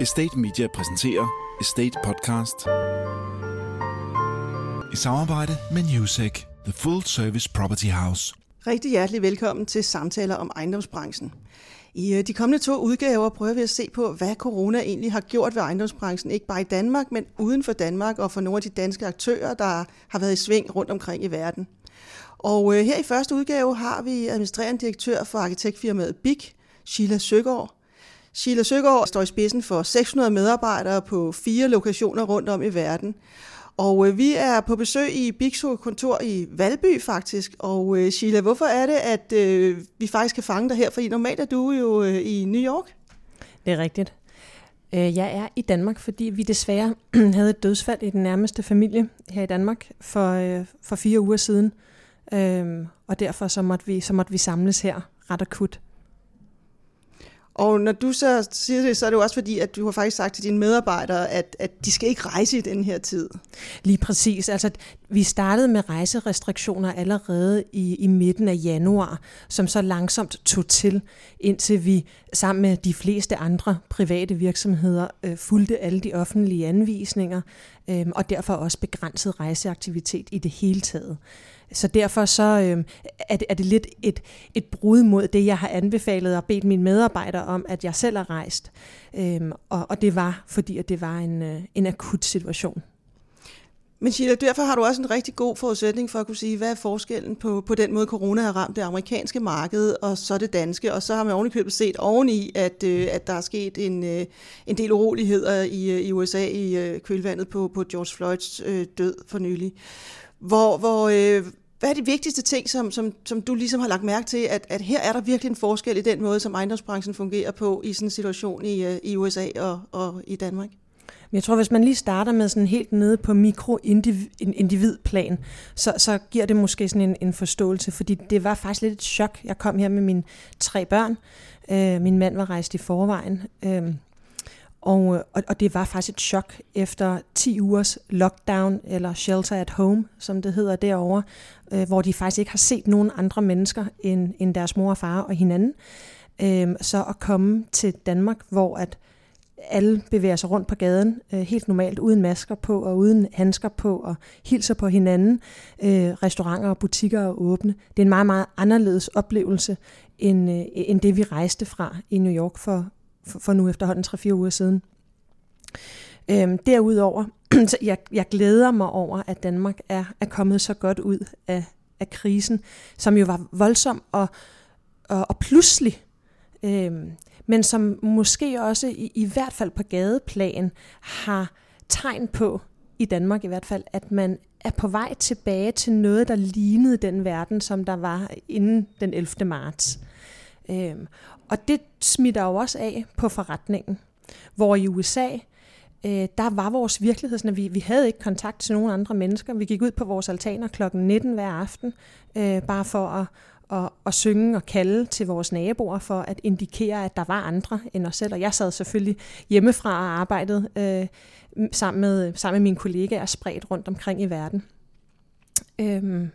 Estate Media præsenterer Estate Podcast. I samarbejde med Newsec, The Full Service Property House. Rigtig hjertelig velkommen til samtaler om ejendomsbranchen. I øh, de kommende to udgaver prøver vi at se på, hvad corona egentlig har gjort ved ejendomsbranchen, ikke bare i Danmark, men uden for Danmark og for nogle af de danske aktører, der har været i sving rundt omkring i verden. Og øh, her i første udgave har vi administrerende direktør for arkitektfirmaet BIG, Sheila Søgaard. Sheila Søgaard står i spidsen for 600 medarbejdere på fire lokationer rundt om i verden. Og øh, vi er på besøg i Bixo kontor i Valby faktisk. Og øh, Sheila, hvorfor er det, at øh, vi faktisk kan fange dig her? Fordi normalt er du jo øh, i New York. Det er rigtigt. Øh, jeg er i Danmark, fordi vi desværre havde et dødsfald i den nærmeste familie her i Danmark for, øh, for fire uger siden. Øh, og derfor så måtte, vi, så måtte vi samles her ret akut. Og når du så siger det, så er det jo også fordi, at du har faktisk sagt til dine medarbejdere, at, at de skal ikke rejse i den her tid. Lige præcis. Altså, vi startede med rejserestriktioner allerede i, i midten af januar, som så langsomt tog til, indtil vi sammen med de fleste andre private virksomheder øh, fulgte alle de offentlige anvisninger, øh, og derfor også begrænset rejseaktivitet i det hele taget. Så derfor så øh, er, det, er det lidt et, et brud mod det, jeg har anbefalet og bedt mine medarbejdere om, at jeg selv har rejst. Øh, og, og det var, fordi at det var en, øh, en akut situation. Men Sheila, derfor har du også en rigtig god forudsætning for at kunne sige, hvad er forskellen på, på den måde, corona har ramt det amerikanske marked, og så det danske. Og så har man ovenikøbet set oveni, at, øh, at der er sket en, øh, en del uroligheder i, øh, i USA i kølvandet på, på George Floyds død for nylig. Hvor, hvor, øh, hvad er de vigtigste ting, som, som, som du ligesom har lagt mærke til, at, at her er der virkelig en forskel i den måde, som ejendomsbranchen fungerer på i sådan en situation i, øh, i USA og, og i Danmark? Jeg tror, hvis man lige starter med sådan helt nede på mikroindividplan, så, så giver det måske sådan en, en forståelse, fordi det var faktisk lidt et chok. Jeg kom her med mine tre børn. Øh, min mand var rejst i forvejen. Øh, og, øh, og, og det var faktisk et chok efter 10 ugers lockdown, eller shelter at home, som det hedder derovre, øh, hvor de faktisk ikke har set nogen andre mennesker end, end deres mor og far og hinanden. Øh, så at komme til Danmark, hvor at alle bevæger sig rundt på gaden øh, helt normalt, uden masker på og uden handsker på og hilser på hinanden. Øh, restauranter og butikker er åbne. Det er en meget, meget anderledes oplevelse end, øh, end det, vi rejste fra i New York for, for, nu efterhånden 3-4 uger siden. Øhm, derudover, så jeg, jeg glæder mig over, at Danmark er, er kommet så godt ud af, af krisen, som jo var voldsom og, og, og pludselig, øhm, men som måske også i, i hvert fald på gadeplan har tegn på, i Danmark i hvert fald, at man er på vej tilbage til noget, der lignede den verden, som der var inden den 11. marts. Øhm, og det smitter jo også af på forretningen. Hvor i USA, øh, der var vores virkelighed sådan, at vi, vi havde ikke kontakt til nogen andre mennesker. Vi gik ud på vores altaner klokken 19 hver aften, øh, bare for at, at, at synge og kalde til vores naboer for at indikere, at der var andre end os selv. Og jeg sad selvfølgelig hjemmefra og arbejdede øh, sammen, med, sammen med mine kollegaer spredt rundt omkring i verden. Øhm,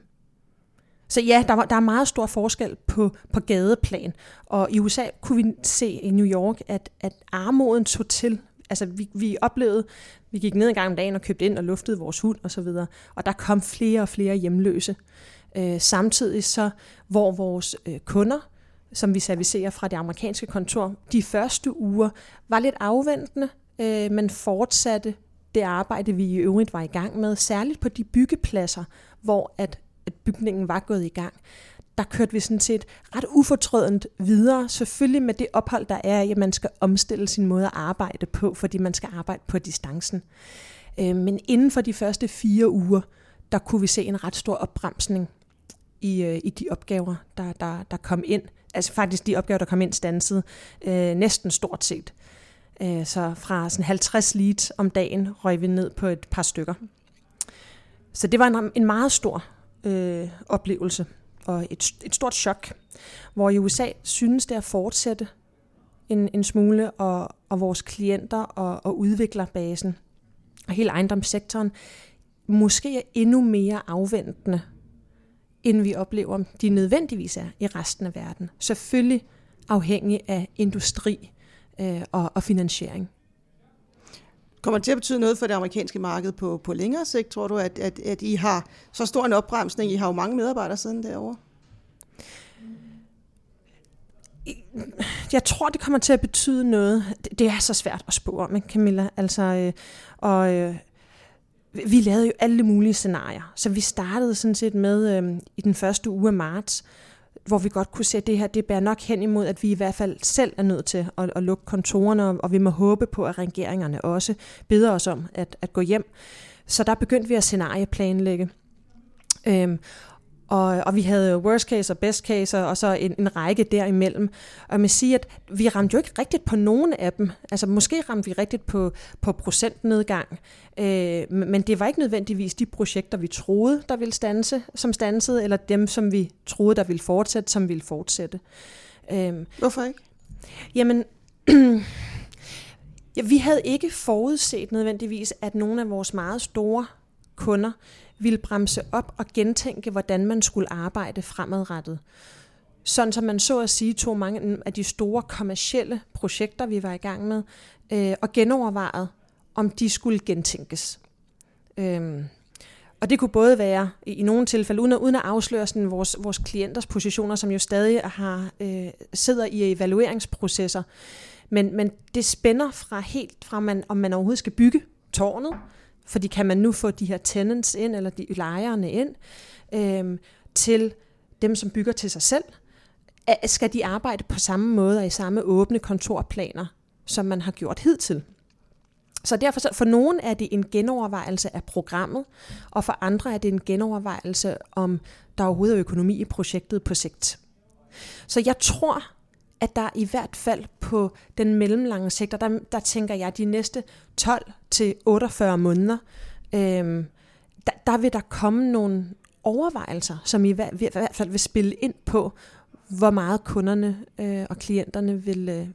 så ja, der, var, der er meget stor forskel på, på gadeplan. Og i USA kunne vi se i New York, at, at armoden tog til. Altså vi, vi oplevede, vi gik ned en gang om dagen og købte ind og luftede vores hund osv. Og, så og der kom flere og flere hjemløse. Øh, samtidig så, hvor vores øh, kunder, som vi servicerer fra det amerikanske kontor, de første uger var lidt afventende, øh, men fortsatte det arbejde, vi i øvrigt var i gang med, særligt på de byggepladser, hvor at at bygningen var gået i gang, der kørte vi sådan set ret ufortrødent videre, selvfølgelig med det ophold, der er at man skal omstille sin måde at arbejde på, fordi man skal arbejde på distancen. Øh, men inden for de første fire uger, der kunne vi se en ret stor opbremsning i, øh, i de opgaver, der, der, der kom ind. Altså faktisk de opgaver, der kom ind stansede øh, næsten stort set. Øh, så fra sådan 50 leads om dagen røg vi ned på et par stykker. Så det var en, en meget stor øh, oplevelse og et, et stort chok, hvor i USA synes det at fortsætte en, en smule, og, og vores klienter og, og udviklerbasen og hele ejendomssektoren måske er endnu mere afventende, end vi oplever, de nødvendigvis er i resten af verden. Selvfølgelig afhængig af industri øh, og, og finansiering. Kommer det til at betyde noget for det amerikanske marked på, på længere sigt, tror du, at, at, at I har så stor en opbremsning? I har jo mange medarbejdere siden derovre. Jeg tror, det kommer til at betyde noget. Det er så svært at spå om, Camilla. Altså, øh, og øh, vi lavede jo alle mulige scenarier. Så vi startede sådan set med øh, i den første uge af marts, hvor vi godt kunne se, at det her det bærer nok hen imod, at vi i hvert fald selv er nødt til at, at lukke kontorerne, og vi må håbe på, at regeringerne også beder os om at, at gå hjem. Så der begyndte vi at scenarieplanlægge. Øhm, og, og vi havde worst case og best case, og så en, en række derimellem. Og man siger, at vi ramte jo ikke rigtigt på nogen af dem. Altså måske ramte vi rigtigt på, på procentnedgang, øh, men det var ikke nødvendigvis de projekter, vi troede, der ville stanse, som stansede, eller dem, som vi troede, der ville fortsætte, som ville fortsætte. Øh, Hvorfor ikke? Jamen, ja, vi havde ikke forudset nødvendigvis, at nogle af vores meget store kunder ville bremse op og gentænke, hvordan man skulle arbejde fremadrettet. Sådan som man så at sige tog mange af de store kommercielle projekter, vi var i gang med, øh, og genovervejede, om de skulle gentænkes. Øhm, og det kunne både være i, i nogle tilfælde, uden at, uden at afsløre sådan vores, vores klienters positioner, som jo stadig har, øh, sidder i evalueringsprocesser. Men, men det spænder fra helt fra, man, om man overhovedet skal bygge tårnet, fordi kan man nu få de her tenants ind, eller de lejerne ind, øh, til dem, som bygger til sig selv? Skal de arbejde på samme måde og i samme åbne kontorplaner, som man har gjort hidtil? Så derfor for nogen er det en genovervejelse af programmet, og for andre er det en genovervejelse om der overhovedet er økonomi i projektet på sigt. Så jeg tror, at der i hvert fald på den mellemlange sektor, der, der tænker jeg, de næste 12 til 48 måneder, øh, der, der vil der komme nogle overvejelser, som i hvert, i hvert fald vil spille ind på, hvor meget kunderne øh, og klienterne vil, øh,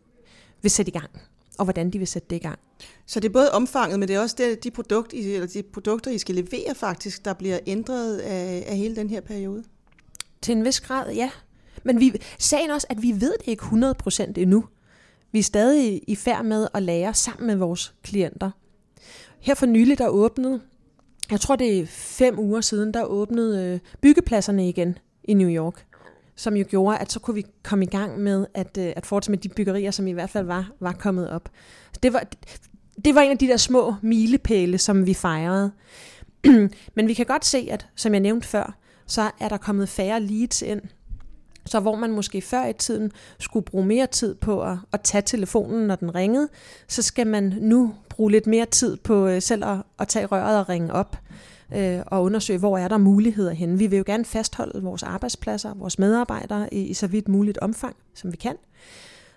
vil sætte i gang, og hvordan de vil sætte det i gang. Så det er både omfanget, men det er også det, de, produkt, eller de produkter, I skal levere faktisk, der bliver ændret af, af hele den her periode? Til en vis grad, ja. Men vi, sagen også, at vi ved det ikke 100% endnu. Vi er stadig i færd med at lære sammen med vores klienter. Her for nylig, der åbnede, jeg tror det er fem uger siden, der åbnede øh, byggepladserne igen i New York som jo gjorde, at så kunne vi komme i gang med at, øh, at fortsætte med de byggerier, som i hvert fald var, var kommet op. Det var, det var en af de der små milepæle, som vi fejrede. Men vi kan godt se, at som jeg nævnte før, så er der kommet færre leads ind så hvor man måske før i tiden skulle bruge mere tid på at, at tage telefonen, når den ringede, så skal man nu bruge lidt mere tid på øh, selv at, at tage røret og ringe op øh, og undersøge, hvor er der muligheder henne. Vi vil jo gerne fastholde vores arbejdspladser, vores medarbejdere i, i så vidt muligt omfang, som vi kan.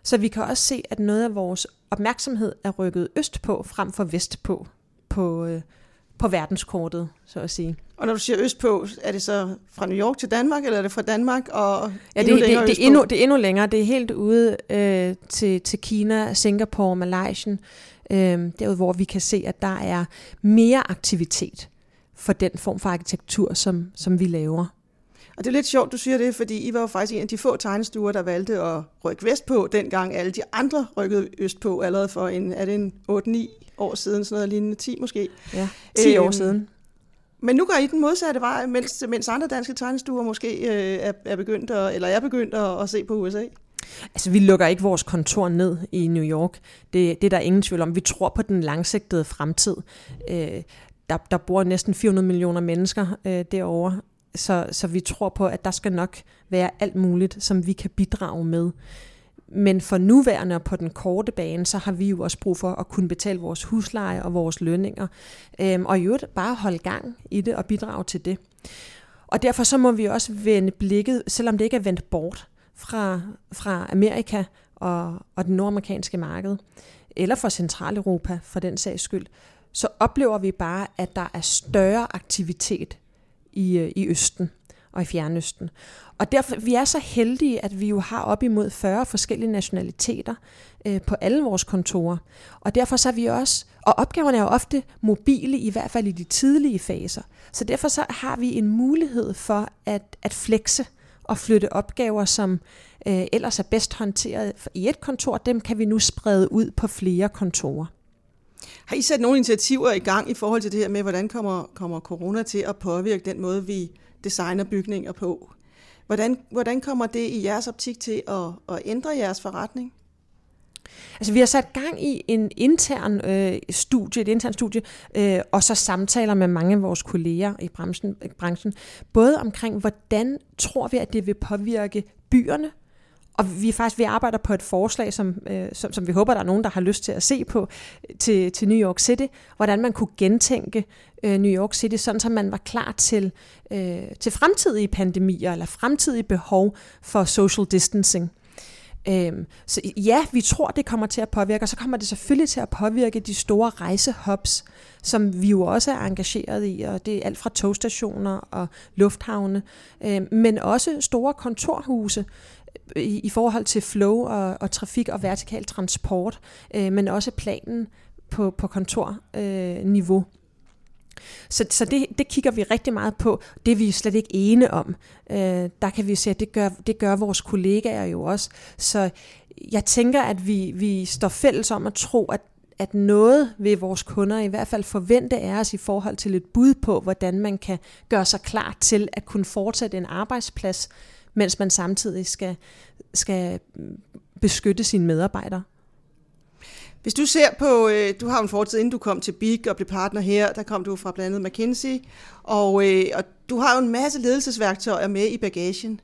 Så vi kan også se, at noget af vores opmærksomhed er rykket øst på, frem for vest på, på, øh, på verdenskortet, så at sige. Og når du siger østpå, er det så fra New York til Danmark, eller er det fra Danmark og ja, det, endnu det, det, det, er endnu, det er endnu længere. Det er helt ude øh, til, til Kina, Singapore, Malaysia, øh, derude hvor vi kan se, at der er mere aktivitet for den form for arkitektur, som, som vi laver. Og det er lidt sjovt, du siger det, fordi I var jo faktisk en af de få tegnestuer, der valgte at rykke vestpå, dengang alle de andre rykkede østpå, allerede for en, er det en 8-9 år siden, sådan noget lignende, 10 måske. Ja, 10 øhm, år siden. Men nu går I den modsatte vej, mens, mens andre danske tegnestuer måske øh, er, er begyndt at, eller er begyndt at, at se på USA. Altså, vi lukker ikke vores kontor ned i New York. Det, det er der ingen tvivl om. Vi tror på den langsigtede fremtid. Øh, der, der bor næsten 400 millioner mennesker øh, derovre, så, så vi tror på, at der skal nok være alt muligt, som vi kan bidrage med. Men for nuværende og på den korte bane, så har vi jo også brug for at kunne betale vores husleje og vores lønninger. Øhm, og i øvrigt bare holde gang i det og bidrage til det. Og derfor så må vi også vende blikket, selvom det ikke er vendt bort fra, fra Amerika og, og den nordamerikanske marked, eller fra Centraleuropa for den sags skyld, så oplever vi bare, at der er større aktivitet i, øh, i Østen og i Fjernøsten. Og derfor, vi er så heldige, at vi jo har op imod 40 forskellige nationaliteter øh, på alle vores kontorer. Og derfor så er vi også, og opgaverne er jo ofte mobile, i hvert fald i de tidlige faser. Så derfor så har vi en mulighed for at, at flexe og flytte opgaver, som øh, ellers er bedst håndteret i et kontor, dem kan vi nu sprede ud på flere kontorer. Har I sat nogle initiativer i gang i forhold til det her med, hvordan kommer, kommer corona til at påvirke den måde, vi designer bygninger på? Hvordan, hvordan kommer det i jeres optik til at, at ændre jeres forretning? Altså, vi har sat gang i en intern øh, studie, et intern studie, øh, og så samtaler med mange af vores kolleger i branchen, branchen, både omkring, hvordan tror vi, at det vil påvirke byerne, og vi er faktisk vi arbejder på et forslag, som, øh, som, som vi håber, der er nogen, der har lyst til at se på til, til New York City, hvordan man kunne gentænke øh, New York City, sådan så man var klar til, øh, til fremtidige pandemier eller fremtidige behov for social distancing. Øhm, så ja, vi tror, det kommer til at påvirke, og så kommer det selvfølgelig til at påvirke de store rejsehubs, som vi jo også er engageret i, og det er alt fra togstationer og lufthavne, øhm, men også store kontorhuse i, i forhold til flow og, og trafik og vertikal transport, øh, men også planen på, på kontorniveau. Øh, så, så det, det kigger vi rigtig meget på. Det er vi slet ikke ene om. Øh, der kan vi se, at det gør, det gør vores kollegaer jo også. Så jeg tænker, at vi, vi står fælles om at tro, at at noget ved vores kunder i hvert fald forvente af os i forhold til et bud på, hvordan man kan gøre sig klar til at kunne fortsætte en arbejdsplads, mens man samtidig skal, skal beskytte sine medarbejdere. Hvis du ser på, øh, du har en fortid, inden du kom til Big og blev partner her, der kom du fra blandt andet McKinsey, og, øh, og du har jo en masse ledelsesværktøjer med i bagagen.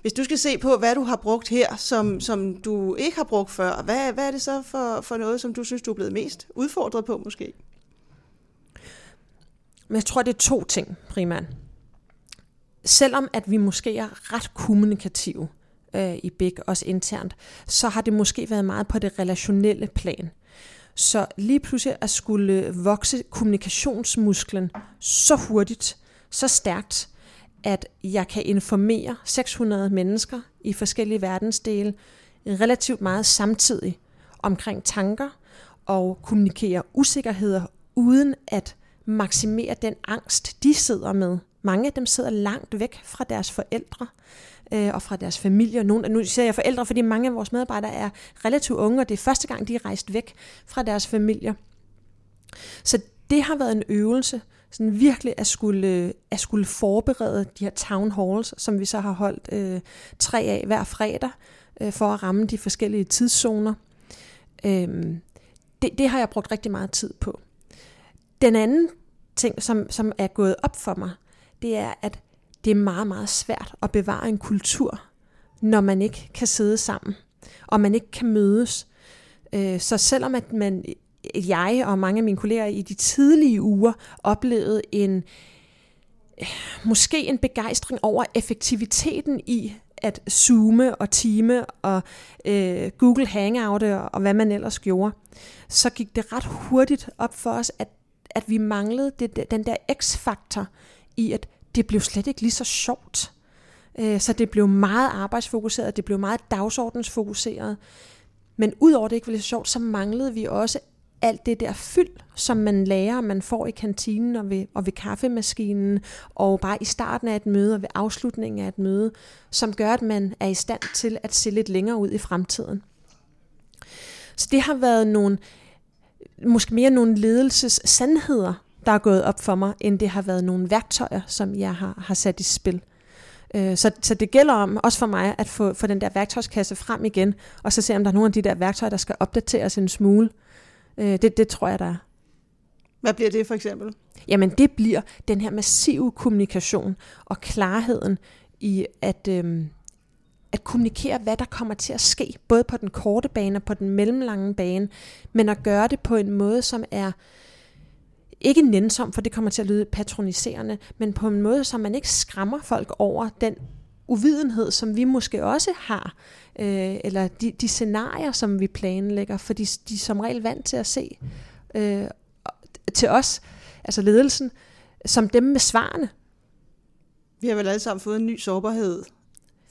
Hvis du skal se på, hvad du har brugt her, som, som du ikke har brugt før, hvad, hvad er det så for, for noget, som du synes, du er blevet mest udfordret på måske? Men jeg tror, det er to ting primært. Selvom at vi måske er ret kommunikative, øh, i Big, også internt, så har det måske været meget på det relationelle plan. Så lige pludselig at skulle vokse kommunikationsmusklen så hurtigt, så stærkt, at jeg kan informere 600 mennesker i forskellige verdensdele relativt meget samtidig omkring tanker og kommunikere usikkerheder uden at maksimere den angst, de sidder med. Mange af dem sidder langt væk fra deres forældre øh, og fra deres familie. Nogle, nu siger jeg forældre, fordi mange af vores medarbejdere er relativt unge, og det er første gang, de er rejst væk fra deres familier. Så det har været en øvelse, sådan virkelig at skulle, at skulle forberede de her town halls, som vi så har holdt øh, tre af hver fredag, øh, for at ramme de forskellige tidszoner. Øh, det, det har jeg brugt rigtig meget tid på. Den anden ting, som, som er gået op for mig, det er, at det er meget, meget svært at bevare en kultur, når man ikke kan sidde sammen, og man ikke kan mødes. Øh, så selvom at man, jeg og mange af mine kolleger i de tidlige uger oplevede en måske en begejstring over effektiviteten i at zoome og time og øh, Google Hangout og, og hvad man ellers gjorde, så gik det ret hurtigt op for os, at, at vi manglede det, den der x-faktor i, at det blev slet ikke lige så sjovt. Øh, så det blev meget arbejdsfokuseret, det blev meget dagsordensfokuseret. Men udover det ikke var lige så sjovt, så manglede vi også alt det der fyld, som man lærer, man får i kantinen og ved, og ved kaffemaskinen, og bare i starten af et møde og ved afslutningen af et møde, som gør, at man er i stand til at se lidt længere ud i fremtiden. Så det har været nogle, måske mere nogle ledelses sandheder, der er gået op for mig, end det har været nogle værktøjer, som jeg har, har sat i spil. Øh, så, så det gælder om, også for mig, at få, få den der værktøjskasse frem igen, og så se, om der er nogle af de der værktøjer, der skal opdateres en smule. Øh, det, det tror jeg, der er. Hvad bliver det for eksempel? Jamen det bliver den her massive kommunikation og klarheden i at, øhm, at kommunikere, hvad der kommer til at ske, både på den korte bane og på den mellemlange bane, men at gøre det på en måde, som er ikke nænsom, for det kommer til at lyde patroniserende, men på en måde, så man ikke skræmmer folk over den uvidenhed, som vi måske også har, øh, eller de, de scenarier, som vi planlægger, for de, de er som regel vant til at se øh, til os, altså ledelsen, som dem med svarene. Vi har vel alle sammen fået en ny sårbarhed,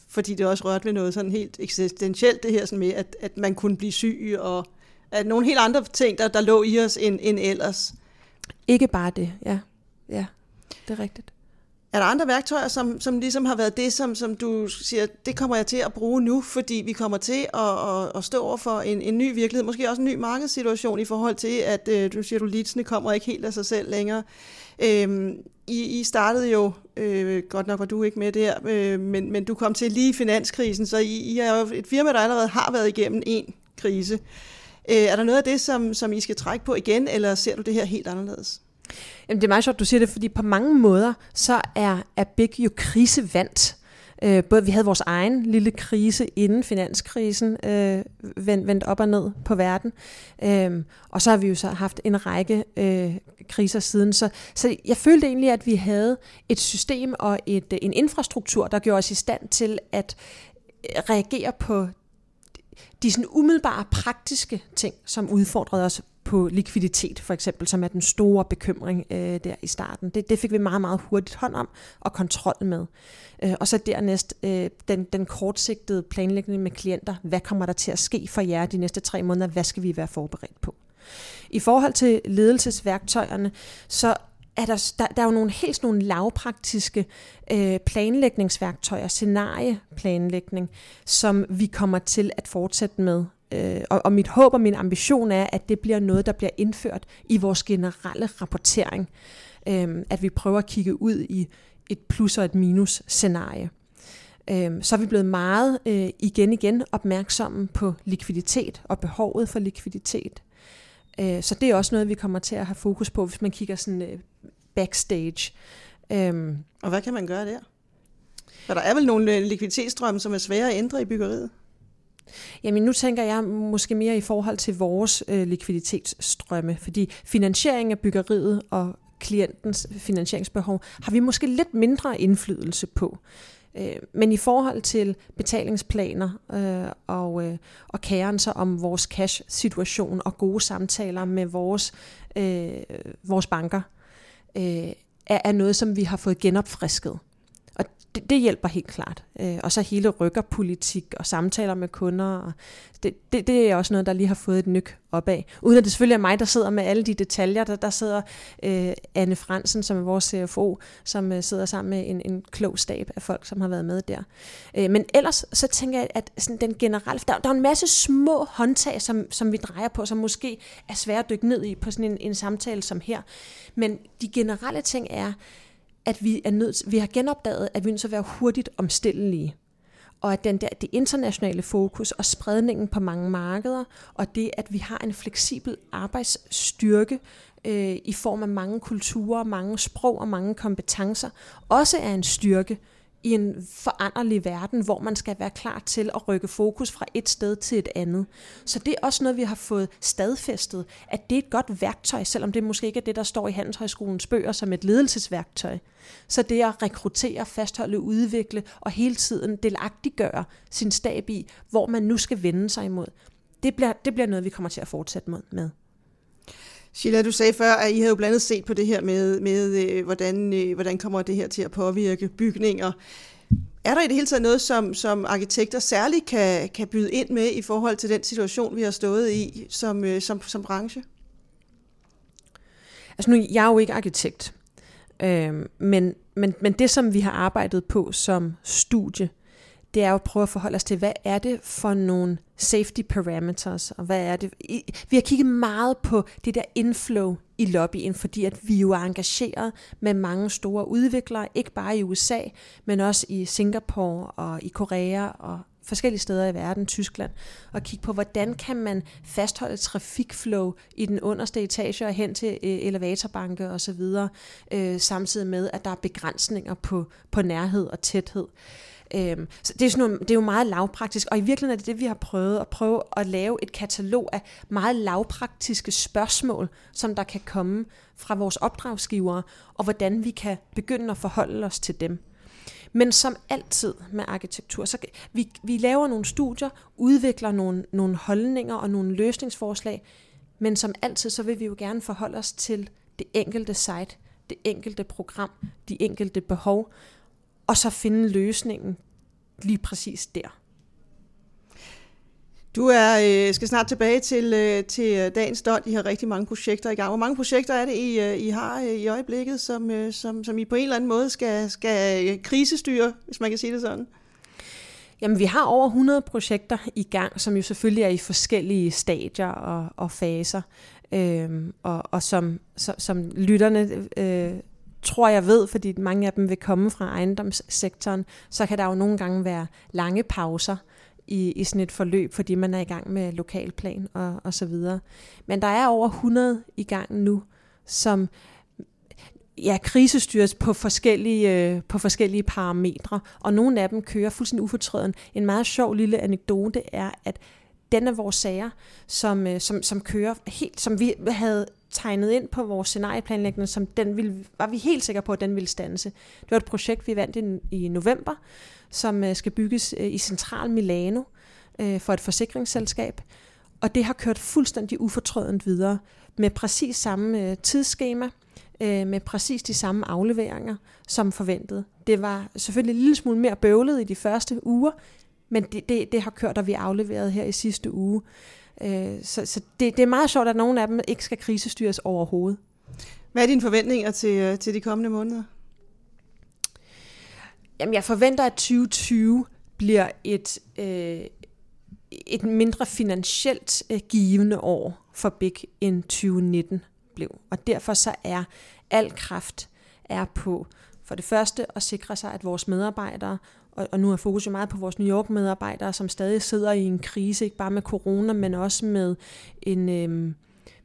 fordi det også rørte ved noget sådan helt eksistentielt, det her sådan med, at, at man kunne blive syg, og at nogle helt andre ting, der, der lå i os end, end ellers. Ikke bare det, ja. Ja, det er rigtigt. Er der andre værktøjer, som, som ligesom har været det, som, som du siger, det kommer jeg til at bruge nu, fordi vi kommer til at, at, at stå over for en, en ny virkelighed, måske også en ny markedssituation i forhold til, at øh, du siger, du leadsene kommer ikke helt af sig selv længere. Øhm, I, I startede jo, øh, godt nok var du ikke med der, øh, men, men du kom til lige finanskrisen, så I, I er jo et firma, der allerede har været igennem en krise. Øh, Øh, er der noget af det, som, som I skal trække på igen, eller ser du det her helt anderledes? Jamen, det er meget sjovt, du siger det, fordi på mange måder, så er, er Big jo krisevandt. Øh, både vi havde vores egen lille krise inden finanskrisen øh, vendt, vendt op og ned på verden, øh, og så har vi jo så haft en række øh, kriser siden. Så, så jeg følte egentlig, at vi havde et system og et, en infrastruktur, der gjorde os i stand til at reagere på de sådan umiddelbare praktiske ting, som udfordrede os på likviditet, for eksempel, som er den store bekymring øh, der i starten. Det, det fik vi meget, meget hurtigt hånd om og kontrol med. Øh, og så dernæst øh, den, den kortsigtede planlægning med klienter. Hvad kommer der til at ske for jer de næste tre måneder? Hvad skal vi være forberedt på? I forhold til ledelsesværktøjerne, så er der, der, der er jo nogle helt nogle lavpraktiske øh, planlægningsværktøjer, scenarieplanlægning, som vi kommer til at fortsætte med. Øh, og, og mit håb og min ambition er, at det bliver noget, der bliver indført i vores generelle rapportering. Øh, at vi prøver at kigge ud i et plus og et minus scenarie. Øh, så er vi blevet meget øh, igen igen opmærksomme på likviditet og behovet for likviditet. Øh, så det er også noget, vi kommer til at have fokus på, hvis man kigger sådan øh, backstage. Øhm. Og hvad kan man gøre der? For der er vel nogle øh, likviditetsstrømme, som er svære at ændre i byggeriet? Jamen nu tænker jeg måske mere i forhold til vores øh, likviditetsstrømme, fordi finansiering af byggeriet og klientens finansieringsbehov har vi måske lidt mindre indflydelse på. Øh, men i forhold til betalingsplaner øh, og, øh, og kæren så om vores cash-situation og gode samtaler med vores, øh, vores banker, øh, Øh, er, er noget, som vi har fået genopfrisket det, det hjælper helt klart. Øh, og så hele rykkerpolitik og samtaler med kunder. Og det, det, det er også noget, der lige har fået et nyk opad. Uden at det selvfølgelig er mig, der sidder med alle de detaljer. Der, der sidder øh, Anne Fransen, som er vores CFO, som øh, sidder sammen med en, en klog stab af folk, som har været med der. Øh, men ellers så tænker jeg, at sådan den generelle... Der, der er en masse små håndtag, som, som vi drejer på, som måske er svære at dykke ned i på sådan en, en samtale som her. Men de generelle ting er, at vi er nødt, vi har genopdaget, at vi er nødt til at være hurtigt omstillelige. Og at den der, det internationale fokus og spredningen på mange markeder, og det, at vi har en fleksibel arbejdsstyrke øh, i form af mange kulturer, mange sprog og mange kompetencer, også er en styrke, i en foranderlig verden, hvor man skal være klar til at rykke fokus fra et sted til et andet. Så det er også noget, vi har fået stadfæstet, at det er et godt værktøj, selvom det måske ikke er det, der står i Handelshøjskolens bøger som et ledelsesværktøj. Så det at rekruttere, fastholde, udvikle og hele tiden delagtiggøre sin stab i, hvor man nu skal vende sig imod, det bliver, det bliver noget, vi kommer til at fortsætte med. Sheila, du sagde før, at I havde jo blandt andet set på det her med, med øh, hvordan, øh, hvordan kommer det her til at påvirke bygninger. Er der i det hele taget noget, som, som arkitekter særligt kan, kan byde ind med i forhold til den situation, vi har stået i som, øh, som, som branche? Altså nu, jeg er jo ikke arkitekt, øh, men, men, men det, som vi har arbejdet på som studie, det er jo at prøve at forholde os til, hvad er det for nogle safety parameters, og hvad er det? Vi har kigget meget på det der inflow i lobbyen, fordi at vi jo er engageret med mange store udviklere, ikke bare i USA, men også i Singapore og i Korea og forskellige steder i verden, Tyskland, og kigge på, hvordan kan man fastholde trafikflow i den underste etage og hen til øh, elevatorbanke osv., øh, samtidig med, at der er begrænsninger på, på nærhed og tæthed. Øhm, så det er, sådan noget, det er jo meget lavpraktisk, og i virkeligheden er det det, vi har prøvet, at prøve at lave et katalog af meget lavpraktiske spørgsmål, som der kan komme fra vores opdragsgivere, og hvordan vi kan begynde at forholde os til dem. Men som altid med arkitektur, så vi, vi laver nogle studier, udvikler nogle, nogle holdninger og nogle løsningsforslag, men som altid, så vil vi jo gerne forholde os til det enkelte site, det enkelte program, de enkelte behov, og så finde løsningen lige præcis der. Du er, øh, skal snart tilbage til, øh, til dagens stund. I har rigtig mange projekter i gang. Hvor mange projekter er det, I, øh, I har øh, i øjeblikket, som, øh, som, som I på en eller anden måde skal, skal krisestyre, hvis man kan sige det sådan? Jamen, vi har over 100 projekter i gang, som jo selvfølgelig er i forskellige stadier og, og faser. Øhm, og, og som, som, som lytterne øh, tror jeg ved, fordi mange af dem vil komme fra ejendomssektoren, så kan der jo nogle gange være lange pauser i, i sådan et forløb, fordi man er i gang med lokalplan og, og så videre. Men der er over 100 i gang nu, som ja, krisestyres på forskellige, øh, på forskellige parametre, og nogle af dem kører fuldstændig ufortrøden. En meget sjov lille anekdote er, at den af vores sager, som, øh, som, som kører helt, som vi havde tegnet ind på vores scenarieplanlægning, som den ville, var vi helt sikre på, at den ville stanse. Det var et projekt, vi vandt i, i november, som øh, skal bygges øh, i central Milano øh, for et forsikringsselskab. Og det har kørt fuldstændig ufortrødent videre med præcis samme øh, tidsskema, øh, med præcis de samme afleveringer som forventet. Det var selvfølgelig en lille smule mere bøvlet i de første uger, men det, det, det har kørt, og vi afleveret her i sidste uge. Øh, så så det, det er meget sjovt, at nogle af dem ikke skal krisestyres overhovedet. Hvad er dine forventninger til, øh, til de kommende måneder? Jamen, jeg forventer, at 2020 bliver et, øh, et mindre finansielt øh, givende år for Big end 2019 blev. Og derfor så er al kraft er på for det første at sikre sig, at vores medarbejdere og, og nu er fokus jo meget på vores New York-medarbejdere, som stadig sidder i en krise, ikke bare med corona, men også med en... Øh,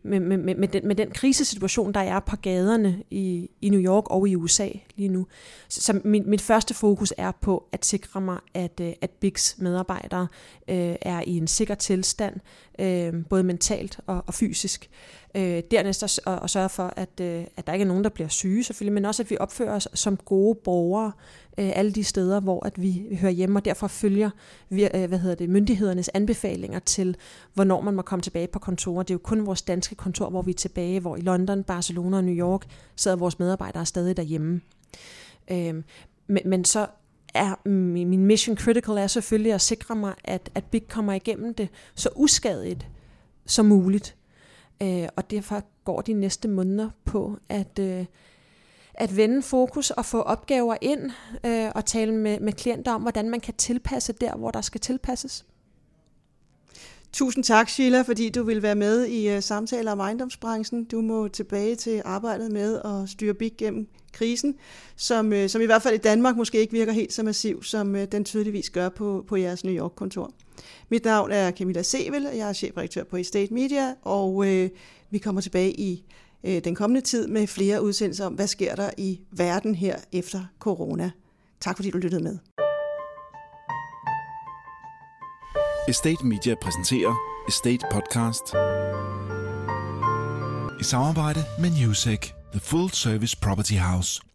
med, med, med, med, den, med den krisesituation, der er på gaderne i, i New York og i USA lige nu. Så, så min, mit første fokus er på at sikre mig, at, øh, at Bigs medarbejdere øh, er i en sikker tilstand, øh, både mentalt og, og fysisk. Øh, dernæst at, at sørge for, at, øh, at der ikke er nogen, der bliver syge selvfølgelig, men også at vi opfører os som gode borgere øh, alle de steder, hvor at vi hører hjemme, og derfor følger vi, øh, hvad hedder det, myndighedernes anbefalinger til, hvornår man må komme tilbage på kontorer. Det er jo kun vores danske kontor, hvor vi er tilbage, hvor i London, Barcelona og New York sidder vores medarbejdere stadig derhjemme. Øh, men, men så er min mission critical er selvfølgelig at sikre mig, at, at Big kommer igennem det så uskadigt som muligt. Øh, og derfor går de næste måneder på at, øh, at vende fokus og få opgaver ind øh, og tale med, med klienter om, hvordan man kan tilpasse der, hvor der skal tilpasses. Tusind tak, Sheila, fordi du vil være med i uh, samtaler om ejendomsbranchen. Du må tilbage til arbejdet med at styre Big gennem krisen, som, øh, som i hvert fald i Danmark måske ikke virker helt så massiv, som øh, den tydeligvis gør på, på jeres New York-kontor. Mit navn er Camilla Sevel, og jeg er chefredaktør på Estate Media, og øh, vi kommer tilbage i øh, den kommende tid med flere udsendelser om, hvad sker der i verden her efter corona. Tak fordi du lyttede med. Estate Media præsenterer Estate Podcast i samarbejde med Newsec, The Full Service Property House.